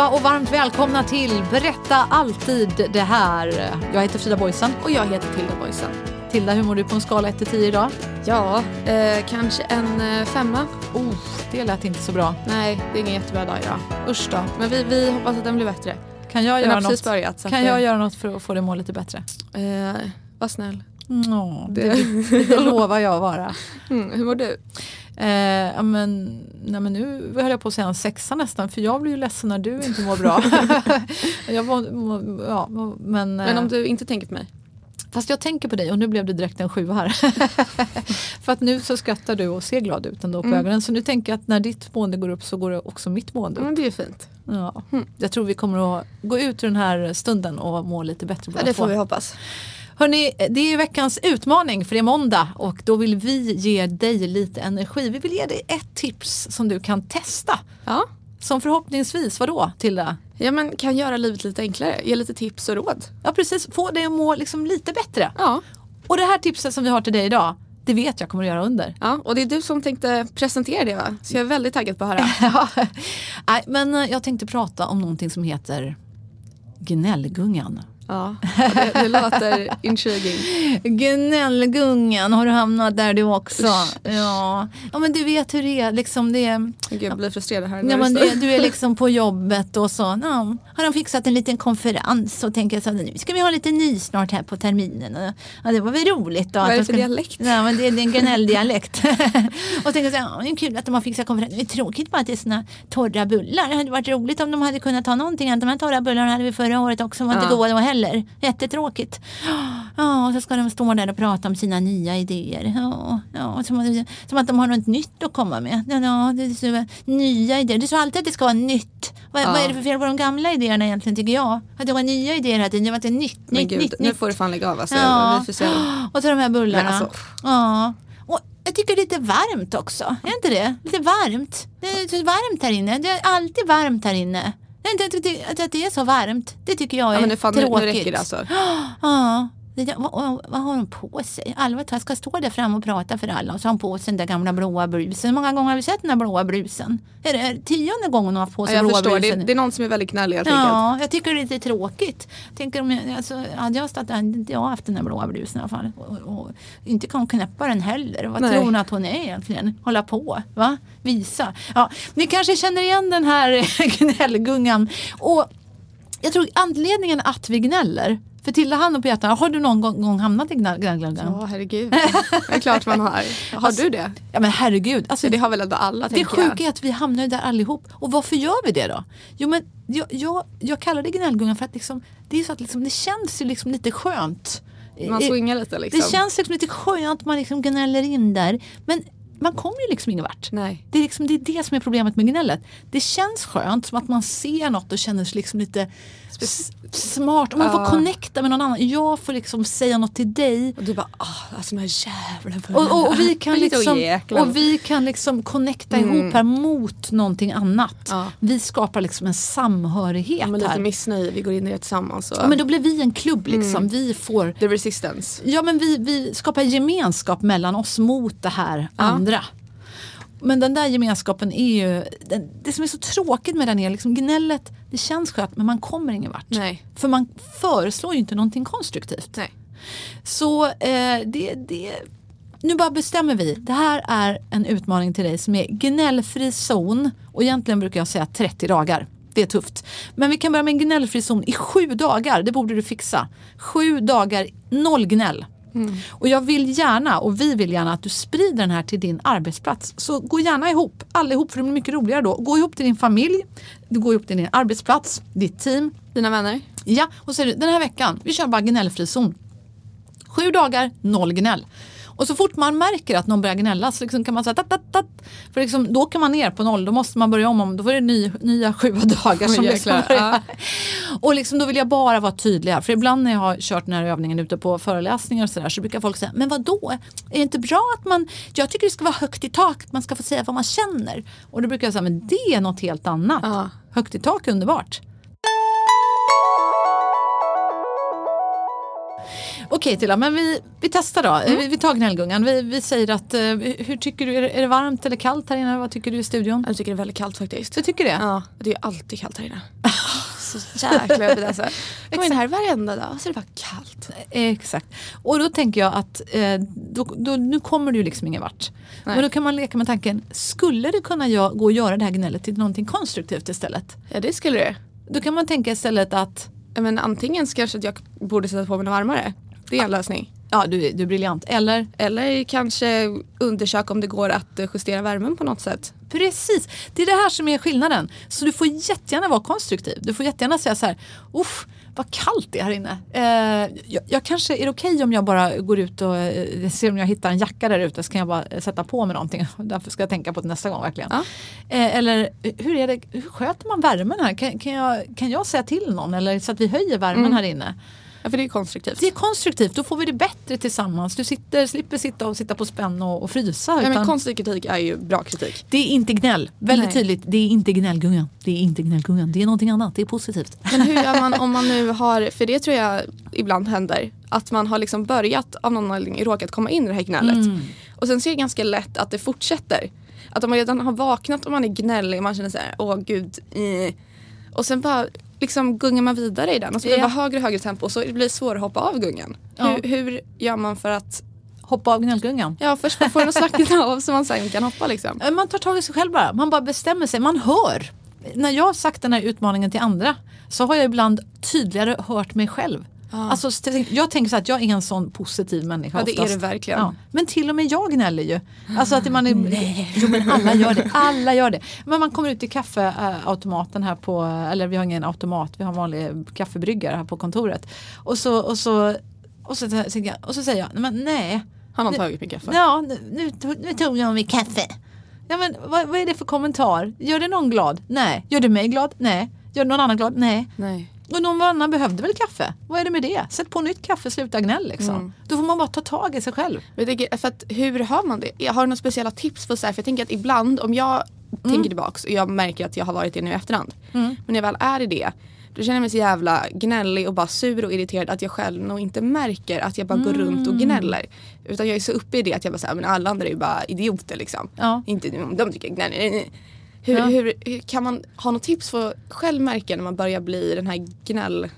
Allihopa och varmt välkomna till Berätta alltid det här. Jag heter Frida Boysen. Och jag heter Tilda Boysen. Tilda, hur mår du på en skala 1 till 10 idag? Ja, eh, kanske en eh, femma. Oh, det lät inte så bra. Nej, det är ingen jättebra dag idag. Usch då. Men vi, vi hoppas att den blir bättre. Kan jag, Den göra något, börjat. kan att, jag eh, göra något för att få det må lite bättre? Eh, var snäll. Ja, det, Det- det lovar jag att vara. Mm, hur mår du? Eh, ja, men, nej, men nu höll jag på att säga en sexa nästan för jag blir ju ledsen när du inte mår bra. jag var, må- ja, må- men, Men om eh, du inte tänker på mig? Fast jag tänker på dig och nu blev det direkt en sjua här. för att nu så skrattar du och ser glad ut ändå på Mm. ögonen. Så nu tänker jag att när ditt mående går upp så går det också mitt mående upp. Mm, det är fint. Ja. Jag tror vi kommer att gå ut ur den här stunden och må lite bättre Ja, båda det får två. vi hoppas. Hörrni, det är veckans utmaning för det är måndag och då vill vi ge dig lite energi. Vi vill ge dig ett tips som du kan testa. Ja. Som förhoppningsvis, vadå Tilda? ja, men kan göra livet lite enklare. Ge lite tips och råd. Ja precis, få dig att må liksom lite bättre. Ja. Och det här tipset som vi har till dig idag, det vet jag kommer att göra under. ja, och det är du som tänkte presentera det va? Så jag är väldigt taggad på att höra. Ja. Nej, men jag tänkte prata om någonting som heter Gnällgungan. Ja, det, det låter intriguing. Gnällgungan, har du hamnat där du också? Ja. ja, men du vet hur det är. Liksom det är Gud, jag blir frustrerad här. Ja, men du, du är liksom på jobbet och så ja, har de fixat en liten konferens och tänker så nu ska vi ha lite ny snart här på terminen. Ja, det var väl roligt. Då, Vad är det de för ska- dialekt? Ja, men det, är- en gnälldialekt. och tänker så här, ja, det är kul att de har fixat konferens. Det är tråkigt bara att det är såna torra bullar. Det hade varit roligt om de hade kunnat ta någonting annat. De här torra bullarna hade vi förra året också. De var inte Ja. goda då heller. Jättetråkigt. Ja, och så ska de stå där och prata om sina nya idéer. Ja, ja, som, att- som att de har något nytt att komma med. Ja, det är så, nya idéer. Är så alltid att det ska vara nytt. Vad, Ja. vad är det för fel på de gamla idéerna egentligen tycker jag? Att det var nya idéer hela tiden. Det var inte nytt, Men nytt, gud, nytt, nu nytt. får du fan lägga av alltså. Ja. Vi. Och så de här bullarna. Men alltså- Ja. Och jag tycker det är lite varmt också. Är inte det? Lite varmt. Det är så varmt här inne. Det är alltid varmt här inne. Det att- att det är så varmt. Det tycker jag är Ja, men nu, fan, nu, tråkigt. nu räcker det alltså. Ja. Där, vad, vad, har hon på sig? Alva ska stå där fram och prata för alla och så har hon på sig den där gamla blåa brusen. Hur många gånger har vi sett den där blåa brusen? Är det tionde gången hon har haft på Ja, sig jag blåa förstår, brusen? det är någon som är väldigt gnällig helt enkelt. Ja, jag tycker det är lite tråkigt. Tänker om jag, alltså, hade jag stått där, hade jag haft den där blåa blusen i alla fall. Och, och, inte kan hon knäppa den heller. Vad Nej. tror hon att hon är egentligen? Hålla på, va? Visa. Ja, ni kanske känner igen den här gnällgungan. Och jag tror anledningen att vi gnäller, för Tilda hand och Peter, har du någon gång, gång hamnat i gnällgungan? Ja, herregud. Det är klart man har. Har du det? Ja men herregud. Alltså, Det har väl ändå alla, det tänker sjuka jag. är att vi hamnar där allihop. Och varför gör vi det då? Jo men jag, jag, jag kallar det gnällgungan för att liksom, det är så att liksom, det känns ju liksom lite skönt. Man Eh, swingar lite liksom. Det känns liksom lite skönt, man liksom gnäller in där. Men man kommer ju liksom ingen vart. Nej. Det är, liksom, det är det som är problemet med gnället. Det känns skönt, som att man ser något och känner sig liksom lite s- smart. Och man får Ja. connecta med någon annan. Jag får liksom säga något till dig. Och du bara, ah, alltså de här jävla Och, och, och, vi kan Lite liksom, och vi kan liksom connecta ihop här mot någonting annat. Ja. Vi skapar liksom en samhörighet Ja, men lite här. missnöje, vi går in i det tillsammans. Och... Ja, men då blir vi en klubb liksom. Vi får The resistance. Ja men vi, vi skapar gemenskap mellan oss mot det här andra. Men den där gemenskapen är ju, det, det som är så tråkigt med den är liksom gnället, det känns skönt men man kommer ingen vart. Nej. För man föreslår ju inte någonting konstruktivt. Nej. Så eh, det, det, nu bara bestämmer vi. Det här är en utmaning till dig som är gnällfri zon. Och egentligen brukar jag säga 30 dagar. Det är tufft. Men vi kan börja med en gnällfri zon i sju dagar. Det borde du fixa. Sju dagar, noll gnäll. Och jag vill gärna, och vi vill gärna att du sprider den här till din arbetsplats. Så gå gärna ihop, allihop, för det blir mycket roligare då. Gå ihop till din familj, du går ihop till din arbetsplats, ditt team. Dina vänner? Ja, och är det, den här veckan, vi kör bara gnällfri zon. Sju dagar, noll gnäll. Och så fort man märker att någon börjar gnälla så liksom kan man säga tat, tat, tat. För liksom, då kan man ner på noll, då måste man börja om. om då får det ny, nya sju dagar som Oj, liksom börjar. Och liksom, då vill jag bara vara tydlig här. För ibland när jag har kört den här övningen ute på föreläsningar och sådär så brukar folk säga, men vad då? Är det inte bra att man, jag tycker det ska vara högt i tak, man ska få säga vad man känner. Och då brukar jag säga, men det är något helt annat. Ja. Högt i tak är underbart. Okej Tilla, men vi, vi testar då. Mm. Vi, vi tar gnällgungan. Vi, vi säger att, eh, hur tycker du, är det, är det varmt eller kallt här inne? Vad tycker du i studion? Jag tycker det är väldigt kallt faktiskt. Du tycker det? Ja, det är alltid kallt här inne. Så jäkla jobbigt alltså. Jag kommer in här varenda dag så är det bara kallt. Eh, Exakt. Och då tänker jag att eh, då, då, nu kommer du liksom ingen vart. Nej. Men då kan man leka med tanken, skulle det kunna gå att göra det här gnället till någonting konstruktivt istället? Ja det skulle det. Då kan man tänka istället att, Men antingen så kanske att jag borde sätta på mig något varmare. Det är en lösning. ja du, du är briljant. Eller Eller kanske undersöka om det går att eh, justera värmen på något sätt. Precis, det är det här som är skillnaden. Så du får jättegärna vara konstruktiv. Du får jättegärna säga så här, uff vad kallt det är här inne. Eh, jag, jag kanske, är det okej om jag bara går ut och eh, ser om jag hittar en jacka där ute så kan jag bara eh, sätta på mig någonting. Därför ska jag tänka på det nästa gång verkligen. Ja. Eh, eller hur, är det, hur sköter man värmen här? Kan, kan, jag, kan jag säga till någon eller så att vi höjer värmen här inne? Ja för det är konstruktivt. Det är konstruktivt, då får vi det bättre tillsammans. Du sitter, slipper sitta och sitta på spänn och, och frysa. Ja, men utan- konstruktiv kritik är ju bra kritik. det är inte gnäll. Väldigt Nej. tydligt. Det är inte gnällgungan. Det är inte gnällgungan. Det är någonting annat. Det är positivt. Men hur gör man om man nu har, för det tror jag ibland händer, att man har liksom börjat av någon anledning råkat komma in i det här gnället. Och sen så är det ganska lätt att det fortsätter. Att om man redan har vaknat och man är gnällig och man känner så här, åh gud, eh. och sen bara liksom gungar man vidare i den och så blir det Ja. bara högre och högre tempo och så blir det svårare att hoppa av gungan. Ja. Hur, hur gör man för att, Hoppa av gnällgungan. ja först bara få den slackna av så man sen kan hoppa liksom. Eh, Man tar tag i sig själv bara. Man bara bestämmer sig. Man hör. När jag har sagt den här utmaningen till andra så har jag ibland tydligare hört mig själv. Alltså, st- jag tänker så att jag är en sån positiv människa Ja, det är oftast. du verkligen. Ja. Men till och med jag gnäller ju. Alltså att man är, jo men alla gör det. Alla gör det. Men man kommer ut till kaffeautomaten här på, eller vi har ingen automat, vi har en vanlig kaffebryggare här på kontoret. Och så, och så, och så, tänker jag- och så säger jag, men nej. Han har Nu- tagit min kaffe. Ja, nu, nu, tog- nu tog jag mitt kaffe. Ja, men vad, vad är det för kommentar? Gör det någon glad? Nej. Gör det mig glad? Nej. Gör det någon annan glad? Nej. Nej. Och någon annan behövde väl kaffe? Vad är det med det? Sätt på nytt kaffe, sluta gnäll liksom. Mm. Då får man bara ta tag i sig själv. Jag tänker, för att, hur har man det? Jag har några speciella tips på så här, för jag tänker att ibland om jag tänker tillbaks och jag märker att jag har varit det nu i efterhand. Men när jag väl är i det då känner jag mig så jävla gnällig och bara sur och irriterad att jag själv nog inte märker att jag bara går runt och gnäller. Utan jag är så uppe i det att jag bara säger men alla andra är ju bara idioter liksom. Ja. Inte de tycker jag gnäller. Hur, Ja. hur, hur kan man ha något tips för att själv märka när man börjar bli den här gnäll,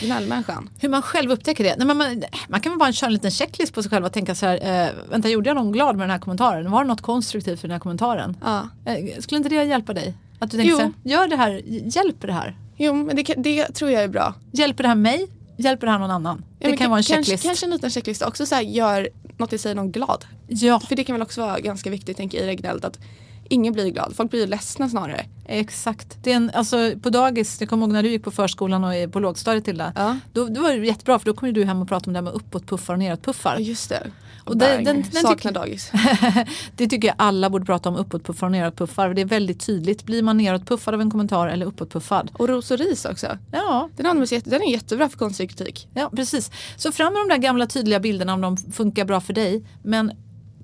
gnällmänniskan? Hur man själv upptäcker det. Nej, men man, man kan väl bara köra en liten checklist på sig själv och tänka så här. Eh, vänta, gjorde jag någon glad med den här kommentaren? Var det något konstruktivt för den här kommentaren? Ja. Eh, skulle inte det hjälpa dig? Att du tänker Jo. så här, gör det här, hjälper det här? Jo men det, det tror jag är bra. Hjälper det här mig? Hjälper det här någon annan? Ja, det kan vara en kanske, checklist. Kanske en liten checklista. Också så här, gör något i sig någon glad. Ja, För det kan väl också vara ganska viktigt tänker jag, i det gnället att ingen blir glad. Folk blir ledsna snarare. exakt. Det är en, alltså, på dagis, jag kommer ihåg när du gick på förskolan och på lågstadiet Tilda. Ja. Då, då var det jättebra för då kom du hem och pratade om det här med uppåtpuffar och nedåtpuffar. Ja just det. Och, Och det- bang, den- den saknar dagis. det tycker jag alla borde prata om, uppåtpuffar och nedåtpuffar. Det är väldigt tydligt. Blir man nedåtpuffad av en kommentar eller uppåtpuffad? Och ros och ris också. Ja, Den, används den är jättebra för konstruktiv kritik. ja, precis. Så fram med de där gamla tydliga bilderna om de funkar bra för dig. Men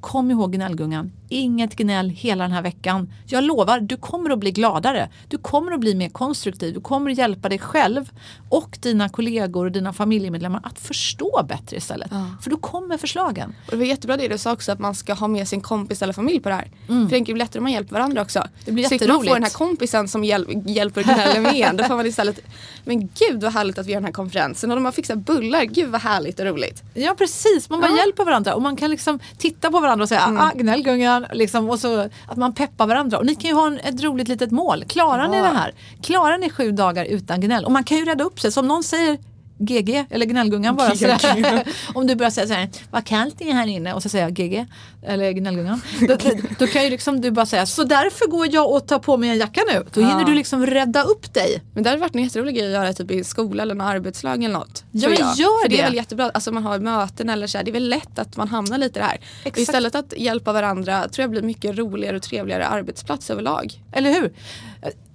kom ihåg gnällgungan. Inget gnäll hela den här veckan. Jag lovar, du kommer att bli gladare. Du kommer att bli mer konstruktiv. Du kommer att hjälpa dig själv och dina kollegor och dina familjemedlemmar att förstå bättre istället. För då kommer förslagen. Och det var jättebra det du sa också att man ska ha med sin kompis eller familj på det här. För det blir lättare om man hjälper varandra också. Det blir Slipper man få jätteroligt. den här kompisen som hjäl- hjälper gnäller med. Då får man istället, men gud vad härligt att vi gör den här konferensen. Och de har fixat bullar, gud vad härligt och roligt. Ja precis, man bara Ja. hjälper varandra och man kan liksom titta på varandra och säga Mm. ah, gnällgungan liksom, och så att man peppar varandra. Och ni kan ju ha en, ett roligt litet mål. Klarar ni Ja. det här? Klarar ni sju dagar utan gnäll? Och man kan ju rädda upp sig. Som någon säger GG eller gnällgungan bara sådär. Om du börjar säga så här, vad kallt det är här inne och så säger jag GG eller gnällgungan. Då, då, då kan ju liksom du bara säga, så därför går jag och tar på mig en jacka nu. Då hinner Ja. du liksom rädda upp dig. Men det hade varit en jätterolig grej att göra typ i skola eller någon arbetslag eller något. Ja, men jag. gör För det det. är väl jättebra, alltså man har möten eller så här, det är väl lätt att man hamnar lite där. Exakt. Istället att hjälpa varandra tror jag blir mycket roligare och trevligare arbetsplats överlag. Eller hur?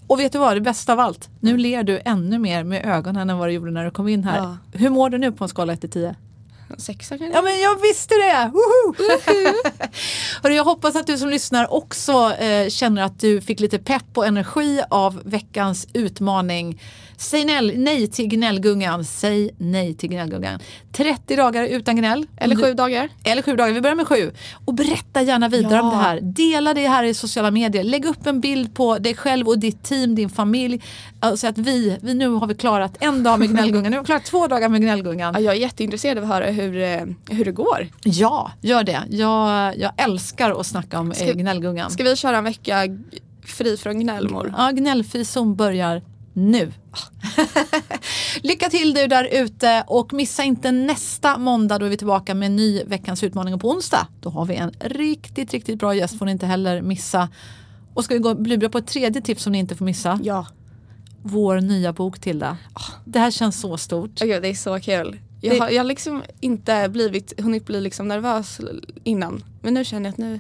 Och vet du vad, det bästa av allt. Nu ler du ännu mer med ögonen än vad du gjorde när du kom in här. Ja. Hur mår du nu på en skala 1 till 10? Sexa kanske? Ja men jag visste det! Hörru, jag hoppas att du som lyssnar också eh, känner att du fick lite pepp och energi av veckans utmaning. Säg nej, nej till gnällgungan. Säg nej till gnällgungan. 30 dagar utan gnäll. Eller du- sju dagar. eller sju dagar, vi börjar med sju. Och berätta gärna vidare Ja. om det här. Dela det här i sociala medier. Lägg upp en bild på dig själv och ditt team, din familj. Alltså att vi, vi nu har vi klarat en dag med gnällgungan, nu har vi klarat två dagar med gnällgungan. Ja, jag är jätteintresserad av att höra hur, eh, hur det går. Ja, gör det. Jag, jag älskar att snacka om Ska- eh, gnällgungan. Ska vi köra en vecka fri från gnällmor? Ja, gnällfri zon börjar nu. Lycka till du där ute och missa inte nästa måndag då är vi tillbaka med en ny veckans utmaning och på onsdag då har vi en riktigt, riktigt bra gäst får ni inte heller missa. Och ska vi gå bjuda på ett tredje tips som ni inte får missa? Ja. Vår nya bok Tilda. Det här känns så stort. Oh, det är så kul. Jag har, jag har liksom inte blivit, hunnit bli liksom nervös innan. Men nu känner jag att nu,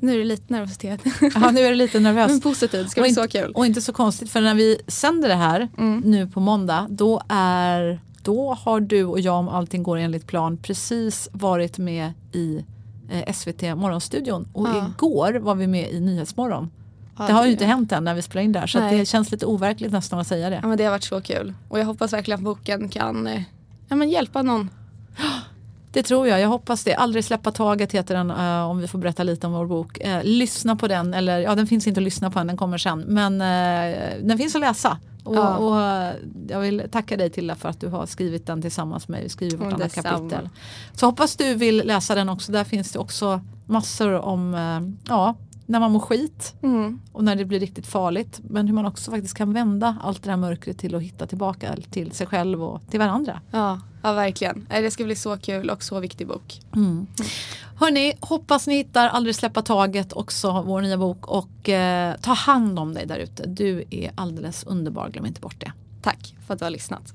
nu är det lite nervositet. Ja, nu är det lite nervös. Men positivt, det ska och, bli så kul. och inte så konstigt för när vi sänder det här nu på måndag då är då har du och jag om allting går enligt plan precis varit med i eh, SVT Morgonstudion och Ja. igår var vi med i Nyhetsmorgon. Ja, det har ju inte hänt än när vi spelar in där så det känns lite overkligt nästan att säga det. Ja, men det har varit så kul. Och jag hoppas verkligen att boken kan eh, ja, men hjälpa någon. Det tror jag, jag hoppas det. Aldrig släppa taget heter den eh, om vi får berätta lite om vår bok. Eh, lyssna på den, eller ja den finns inte att lyssna på än, den kommer sen. Men eh, den finns att läsa. Och, Ja. och, jag vill tacka dig Tilda för att du har skrivit den tillsammans med mig. Vi skriver vartannat kapitel. Så hoppas du vill läsa den också. Där finns det också massor om ja, när man mår skit Mm. och när det blir riktigt farligt. Men hur man också faktiskt kan vända allt det här mörkret till att hitta tillbaka till sig själv och till varandra. Ja, ja, verkligen. Det ska bli så kul och så viktig bok. Hörni, hoppas ni hittar Aldrig släppa taget också, vår nya bok. Och eh, ta hand om dig där ute. Du är alldeles underbar, glöm inte bort det. Tack för att du har lyssnat.